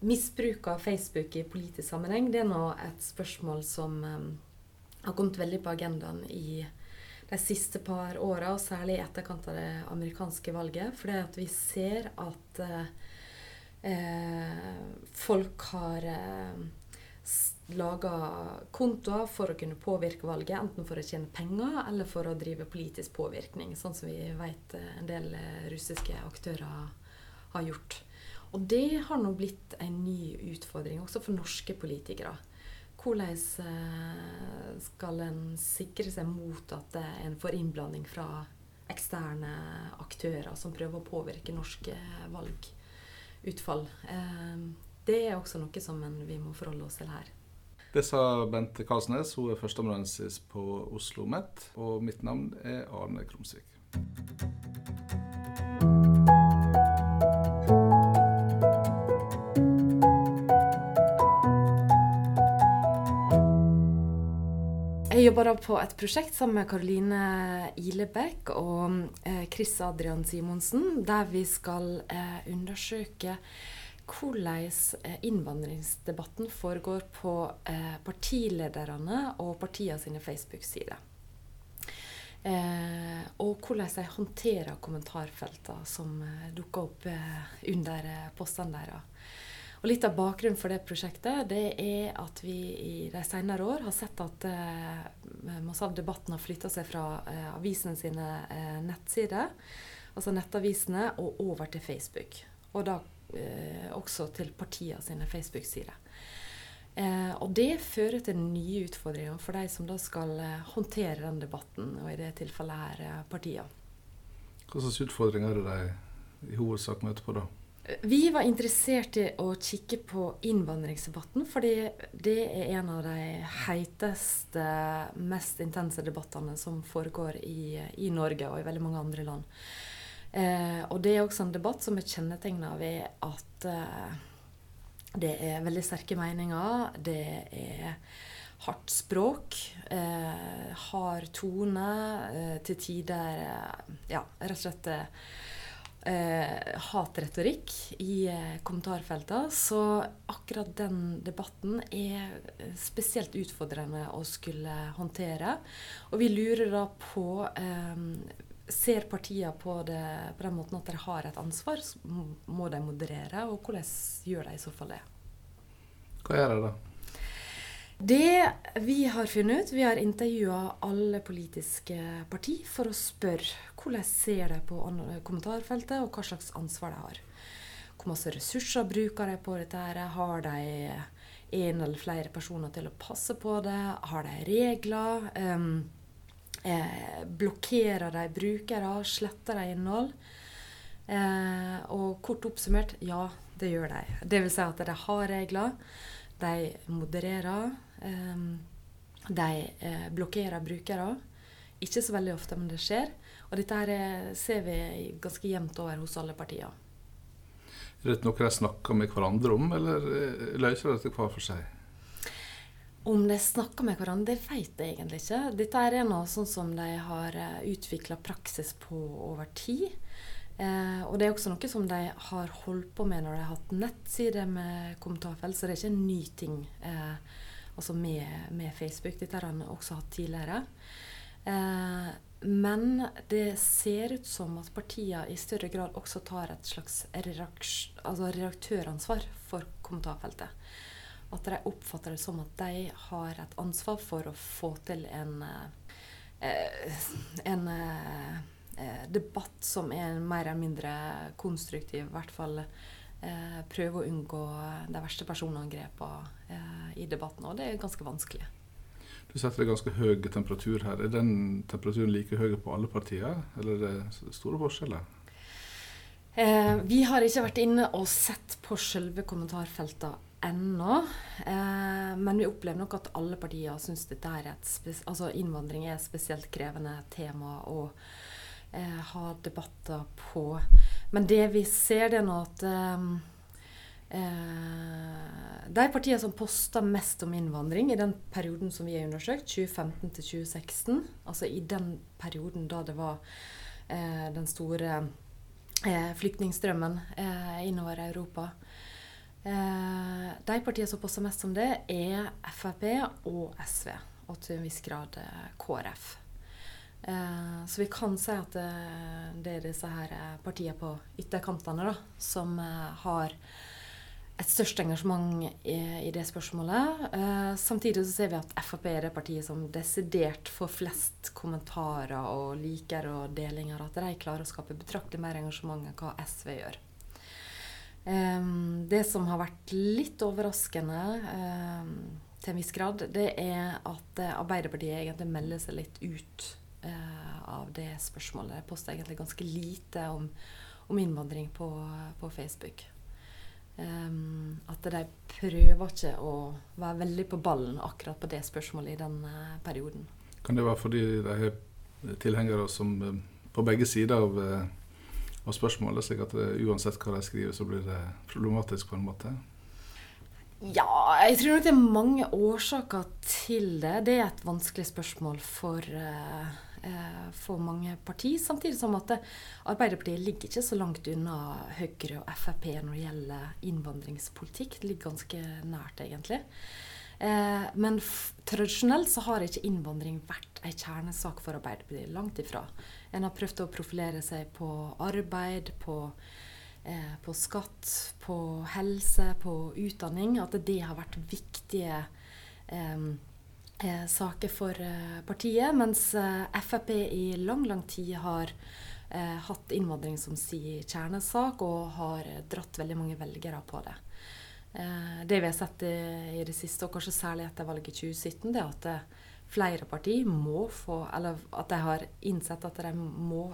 misbruk av Facebook i politisk sammenheng det er nå et spørsmål som um, har kommet veldig på agendaen i de siste par åra, og særlig i etterkant av det amerikanske valget. For det at vi ser at eh, folk har eh, laga kontoer for å kunne påvirke valget, enten for å tjene penger eller for å drive politisk påvirkning, sånn som vi vet eh, en del eh, russiske aktører har gjort. Og det har nå blitt en ny utfordring også for norske politikere. Hvordan eh, skal en sikre seg mot at en får innblanding fra eksterne aktører som prøver å påvirke norske valgutfall? Det er også noe som vi må forholde oss til her. Det sa Bente Karlsnes, hun er førsteamanuensis på Oslo OsloMet. Og mitt navn er Arne Krumsvik. Jeg jobber da på et prosjekt sammen med Karoline Ilebekk og eh, Chris Adrian Simonsen, der vi skal eh, undersøke hvordan eh, innvandringsdebatten foregår på partilederne og partiene sine Facebook-sider. Og hvordan de håndterer kommentarfeltene som dukker opp under postene deres. Og Litt av bakgrunnen for det prosjektet det er at vi i de senere år har sett at eh, masse av debatten har flytta seg fra eh, avisene sine eh, nettsider, altså nettavisene, og over til Facebook. Og da eh, også til partiene sine Facebook-sider. Eh, og det fører til nye utfordringer for de som da skal eh, håndtere den debatten, og i det tilfellet her eh, partiene. Hva slags utfordringer er det de i hovedsak møter på da? Vi var interessert i å kikke på innvandringsdebatten, fordi det er en av de heiteste, mest intense debattene som foregår i, i Norge og i veldig mange andre land. Eh, og det er også en debatt som er kjennetegna ved at eh, det er veldig sterke meninger. Det er hardt språk. Eh, hard tone. Eh, til tider eh, Ja, rett og slett eh, hatretorikk i eh, kommentarfeltene. Så akkurat den debatten er spesielt utfordrende å skulle håndtere. Og vi lurer da på eh, ser partiene på det på den måten at de har et ansvar, må de moderere. Og hvordan gjør de i så fall det? Hva gjør de da? Det vi har funnet ut, vi har intervjua alle politiske partier for å spørre hvordan ser de på kommentarfeltet, og hva slags ansvar de har. Hvor masse ressurser bruker de på dette? Har de en eller flere personer til å passe på det? Har de regler? Um, eh, blokkerer de brukere, sletter de innhold. Eh, og kort oppsummert ja, det gjør de. Vil si at de har regler. De modererer. Eh, de eh, blokkerer brukere. Ikke så veldig ofte, men det skjer. Og dette her eh, ser vi ganske jevnt over hos alle partier. Er det noe de snakker med hverandre om, eller eh, løser de dette hver for seg? Om de snakker med hverandre, det vet jeg egentlig ikke. Dette er noe sånn som de har utvikla praksis på over tid. Eh, og det er også noe som de har holdt på med når de har hatt nettsider med kommentarfelt, så det er ikke en ny ting eh, altså med, med, Facebook. Dette har han også hatt tidligere. Eh, men det ser ut som at partiene i større grad også tar et slags altså redaktøransvar for kommentarfeltet at de oppfatter det som at de har et ansvar for å få til en, eh, en eh, debatt som er mer eller mindre konstruktiv. I hvert fall eh, prøve å unngå de verste personangrepene i debatten. Og det er ganske vanskelig. Du setter en ganske høy temperatur her. Er den temperaturen like høy på alle partier, eller er det store forskjeller? Eh, vi har ikke vært inne og sett på selve kommentarfeltene ennå. Eh, men vi opplever nok at alle partier syns altså innvandring er et spesielt krevende tema å eh, ha debatter på. Men det vi ser, det er nå at eh, eh, de partiene som poster mest om innvandring i den perioden som vi har undersøkt, 2015 til 2016, altså i den perioden da det var eh, den store eh, flyktningstrømmen innover Europa, Eh, de partiene som poster mest om det, er Frp og SV. Og til en viss grad KrF. Eh, så vi kan si at det, det er disse her partiene på ytterkantene da, som har et størst engasjement i, i det spørsmålet. Eh, samtidig så ser vi at Frp er det partiet som desidert får flest kommentarer og liker og delinger. At de klarer å skape betraktelig mer engasjement enn hva SV gjør. Eh, det som har vært litt overraskende eh, til en viss grad, det er at Arbeiderpartiet egentlig melder seg litt ut eh, av det spørsmålet. Jeg poster egentlig ganske lite om, om innvandring på, på Facebook. Um, at de prøver ikke å være veldig på ballen akkurat på det spørsmålet i den uh, perioden. Kan det være fordi de har tilhengere som uh, på begge sider av, uh, av spørsmålet, slik at uansett hva de skriver, så blir det problematisk på en måte? Ja, jeg tror nok det er mange årsaker til det. Det er et vanskelig spørsmål for Eh, for mange partier. Samtidig som at Arbeiderpartiet ligger ikke så langt unna Høyre og Frp når det gjelder innvandringspolitikk. Det ligger ganske nært, egentlig. Eh, men tradisjonelt så har ikke innvandring vært en kjernesak for Arbeiderpartiet. Langt ifra. En har prøvd å profilere seg på arbeid, på, eh, på skatt, på helse, på utdanning. At det har vært viktige eh, eh, saker for eh, partiet, mens eh, Frp i lang, lang tid har eh, hatt innvandring som sin kjernesak, og har dratt veldig mange velgere på det. Eh, det vi har sett i, det siste, og kanskje særlig etter valget i 2017, det er at eh, flere partier må få Eller at de har innsett at de må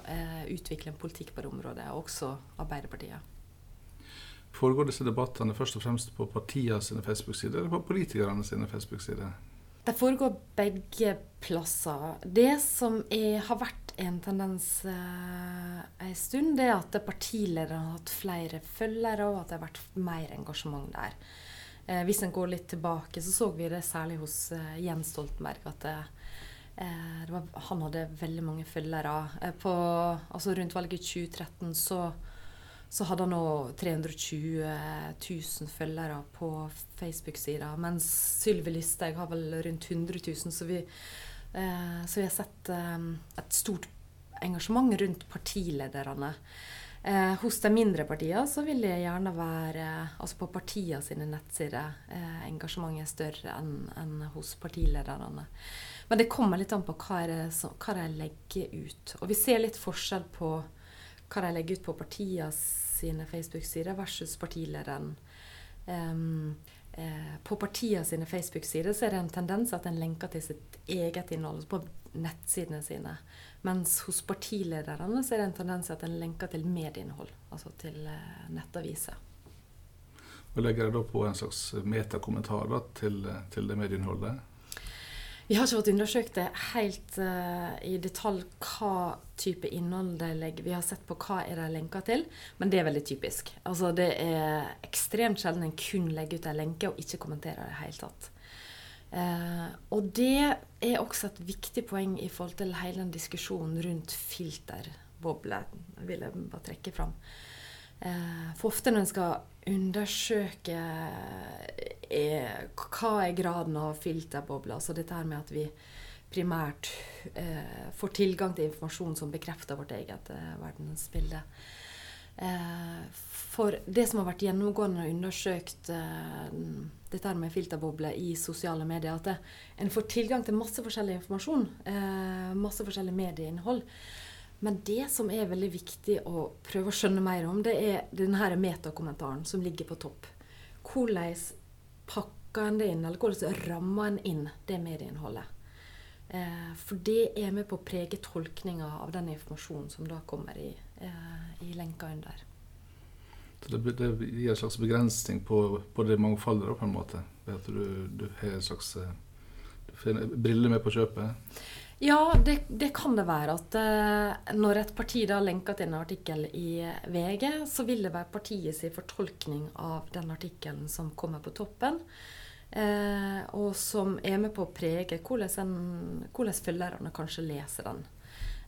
utvikle en politikk på det området, også Arbeiderpartiet. Foregår disse debattene først og fremst på partiene sine Facebook-sider eller på politikerne sine Facebook-sider? Det foregår begge plasser. Det som er, har vært en tendens eh, en stund, det er at partilederne har hatt flere følgere, og at det har vært mer engasjement der. Eh, hvis en går litt tilbake, så så vi det særlig hos eh, Jens Stoltenberg. at det, eh, det var, han hadde veldig mange følgere. Eh, på, altså rundt valget i 2013 så så hadde han nå 320 000 følgere på Facebook-sida. Mens Sylvi Listhaug har vel rundt 100 000. Så vi, eh, så vi har sett eh, et stort engasjement rundt partilederne. Eh, hos de mindre partiene så vil det gjerne være altså på partiene sine nettsider eh, engasjementet er større enn en hos partilederne. Men det kommer litt an på hva, det, hva de legger ut. Og vi ser litt forskjell på hva de legger ut på partiene sine Facebook-sider versus partilederen. Um, eh, på partiene sine Facebook-sider så er det en tendens at en lenker til sitt eget innhold på nettsidene sine. Mens hos partilederne så er det en tendens at en lenker til medieinnhold, altså til eh, nettaviser. Og Legger jeg da på en slags metakommentar til, til det medieinnholdet? Vi har ikke fått undersøkt det helt uh, i detalj hva type innhold de legger. Vi har sett på hva er de lenka til, men det er veldig typisk. Altså, det er ekstremt sjelden en kun legger ut en lenke og ikke kommenterer det i det hele tatt. Uh, og det er også et viktig poeng i forhold til hele den diskusjonen rundt filterbobler, vil jeg bare trekke fram. Uh, for ofte når en skal undersøke er, hva er graden av filterbobler. Altså dette her med at vi primært eh, får tilgang til informasjon som bekrefter vårt eget eh, verdensbilde. Eh, for det som har vært gjennomgående og undersøkt eh, dette her med filterbobler i sosiale medier, at det, en får tilgang til masse forskjellig informasjon. Eh, masse forskjellig medieinnhold. Men det som er veldig viktig å prøve å skjønne mer om, det er denne metakommentaren som ligger på topp. Hvordan pakker en det inn, eller hvordan rammer en inn det medieinnholdet? Eh, for det er med på å prege tolkninga av den informasjonen som da kommer i, eh, i lenka under. Det, det, gir en slags begrensning på, på det mangfoldet, på en måte? Ved at du, du har en slags eh, briller med på kjøpet? Ja, det, det, kan det være. At uh, når et parti da lenka til en artikkel i VG, så vil det være partiets fortolkning av den artikkelen som kommer på toppen. Uh, og som er med på å prege hvordan, hvordan følgerne kanskje leser den.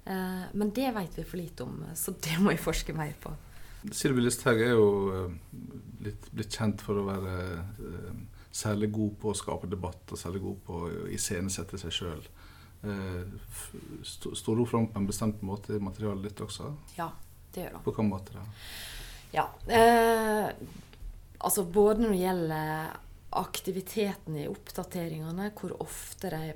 Uh, men det vet vi for lite om, så det må jeg forske mer på. Sylvi Listhaug er jo litt, blitt kjent for å være særlig god på å skape debatt og særlig god på å iscenesette seg sjøl. Står hun fram på en bestemt måte i materialet ditt også? Ja, det gjør hun. På hvilken måte da? Ja. Eh, altså både når det gjelder aktiviteten i oppdateringene, hvor ofte de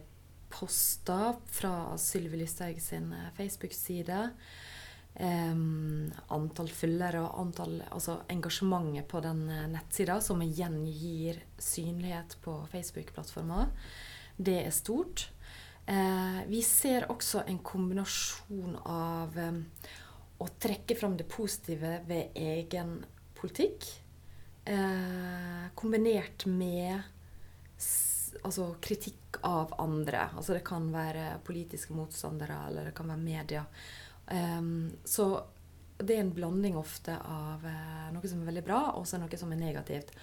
poster fra Sylvi Listhaug sin eh, Facebook-side, eh, antall følgere og antall, altså engasjementet på den eh, nettsida, som igjen gir synlighet på Facebook-plattforma, det er stort. Eh, vi ser også en kombinasjon av eh, å trekke fram det positive ved egen politikk, eh, kombinert med altså, kritikk av andre. Altså det kan være politiske motstandere, eller det kan være media. Så det er en blanding ofte av noe som er veldig bra, og noe som er negativt.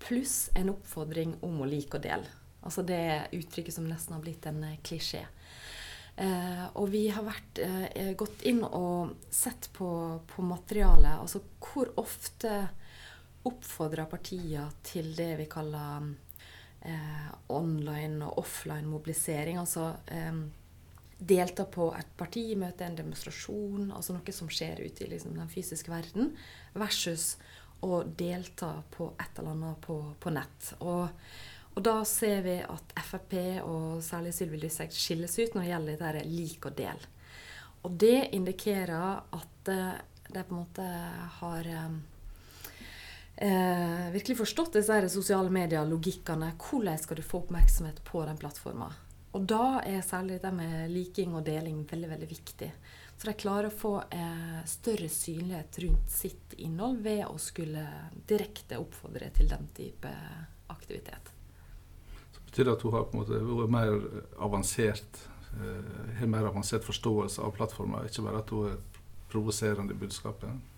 Pluss en oppfordring om å like og dele. Altså det uttrykket som nesten har blitt en uh, klisjé. Eh, og vi har vært, eh, gått inn og sett på, på materialet. Altså hvor ofte oppfordrer partier til det vi kaller eh, online og offline mobilisering. Altså eh, delta på et partimøte, en demonstrasjon, altså noe som skjer ute i liksom, den fysiske verden, versus å delta på et eller annet på, på nett. Og og da ser vi at Frp og særlig Sylvi Lysthaug skilles ut når det gjelder dette lik og del. Og det indikerer at uh, de på en måte har um, uh, virkelig forstått disse sosiale medier-logikkene. Hvordan skal du få oppmerksomhet på den plattforma? Og da er særlig det med liking og deling veldig veldig viktig. Så de klarer å få eh, større synlighet rundt sitt innhold ved å skulle direkte oppfordre til den type aktivitet betyr det at hun har på en måte vært mer avansert eh, har mer avansert forståelse av plattformer, ikke bare at hun er provoserende i budskapet?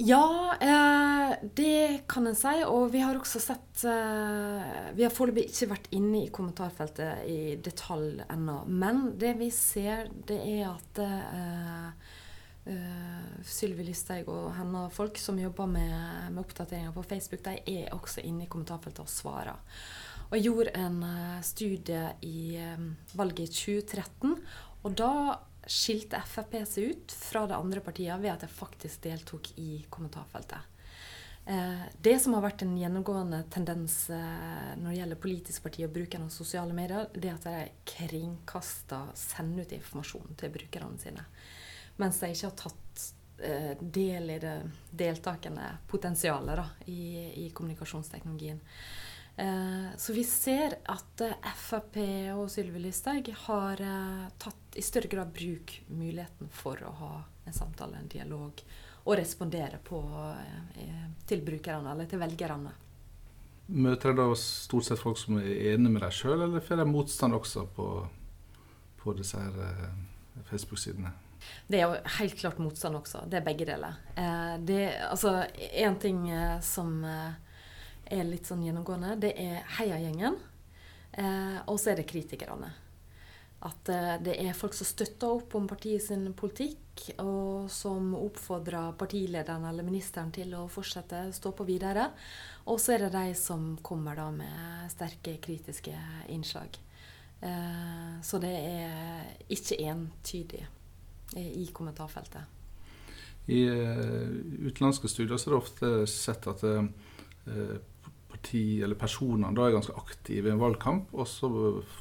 Ja, eh, det kan en si. Og vi har også sett eh, Vi har foreløpig ikke vært inne i kommentarfeltet i detalj ennå. Men det vi ser, det er at uh, Sylvi Listhaug og hennes folk som jobber med, med oppdateringer på Facebook, de er også inne i kommentarfeltet og svarer. Og jeg gjorde en uh, studie i um, valget i 2013. Og da skilte Frp seg ut fra de andre partiene ved at jeg faktisk deltok i kommentarfeltet. Eh, det som har vært en gjennomgående tendens eh, når det gjelder politiske partier og brukerne av sosiale medier, det er at de kringkaster, sender ut informasjon til brukerne sine. Mens de ikke har tatt eh, del i det deltakende potensialet da, i, i kommunikasjonsteknologien. Eh, så vi ser at eh, Frp og Sylvi Listhaug har eh, tatt i større grad bruk muligheten for å ha en samtale, en dialog, og respondere på, til brukerne eller til velgerne. Møter dere da stort sett folk som er enige med deg sjøl, eller får dere motstand også på, på disse her Facebook-sidene? Det er jo helt klart motstand også. Det er begge deler. Det, altså, en ting som er litt sånn gjennomgående, det er heiagjengen. Eh, og så er det kritikerne. At eh, det er folk som støtter opp om partiet sin politikk, og som oppfordrer partilederen eller ministeren til å fortsette å stå på videre. Og så er det de som kommer da med sterke kritiske innslag. Eh, så det er ikke entydig i kommentarfeltet. I uh, utenlandske studier så er det ofte sett at uh, parti eller personene da er ganske aktive i en valgkamp, og så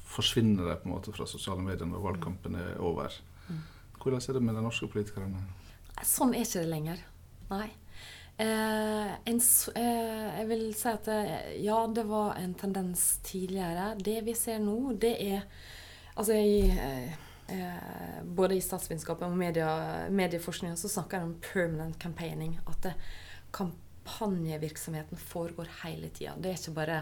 forsvinner de på en måte fra sosiale medier når valgkampen er over. Hvordan er det med de norske politikerne? Sånn er ikke det lenger. Nei. Eh, en, eh, jeg vil si at det, eh, ja, det var en tendens tidligere. Det vi ser nå, det er Altså i eh, eh både i statsvitenskapen og media, medieforskning så snakker de om permanent campaigning. At det kan kampanjevirksomheten foregår hele tida. Det er ikke bare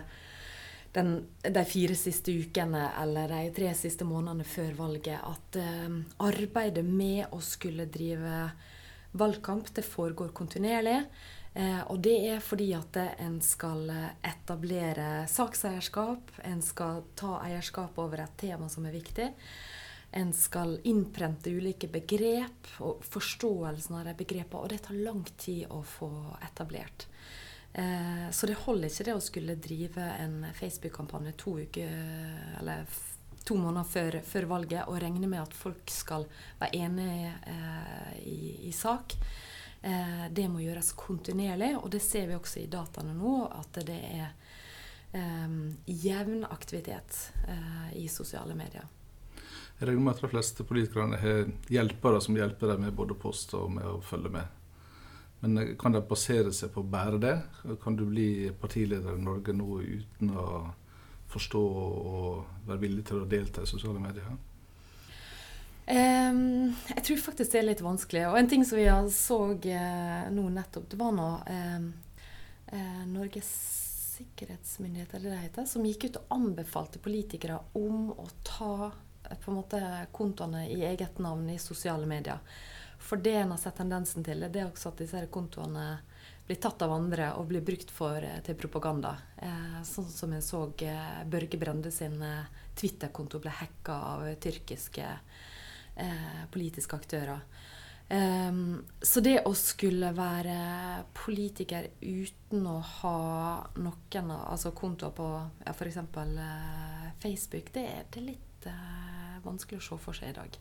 den, de fire siste ukene eller de tre siste månedene før valget. At eh, arbeidet med å skulle drive valgkamp, det foregår kontinuerlig. Eh, og det er fordi at en skal etablere sakseierskap, en skal ta eierskap over et tema som er viktig. En skal innprente ulike begrep og forståelsen av de begrepene, og det tar lang tid å få etablert. Eh, så det holder ikke det å skulle drive en Facebook-kampanje to uker eller to måneder før, før, valget og regne med at folk skal være enige eh, i, i, sak. Eh, det må gjøres kontinuerlig, og det ser vi også i dataene nå, at det er eh, jevn aktivitet eh, i sosiale medier. Jeg regner med at de fleste politikerne har hjelpere som hjelper dem med både post og med å følge med. Men eh, kan de basere seg på bare det? Kan du bli partileder i Norge nå uten å forstå og være villig til å delta i sosiale medier? Um, jeg tror faktisk det er litt vanskelig. Og en ting som vi så uh, nå nettopp, det var nå um, uh, Norges sikkerhetsmyndighet, eller det heter, som gikk ut og anbefalte politikere om å ta på en måte kontoene i eget navn i sosiale medier. For det en har sett tendensen til, det er også at disse kontoene blir tatt av andre og blir brukt for, eh, til propaganda. Eh, sånn som en så eh, Børge Brende sin eh, Twitter-konto ble hacka av tyrkiske politiske aktører. Um, så det å skulle være politiker uten å ha noen altså kontoer på ja, f.eks. Facebook, det, det er litt litt vanskelig å se for seg i dag.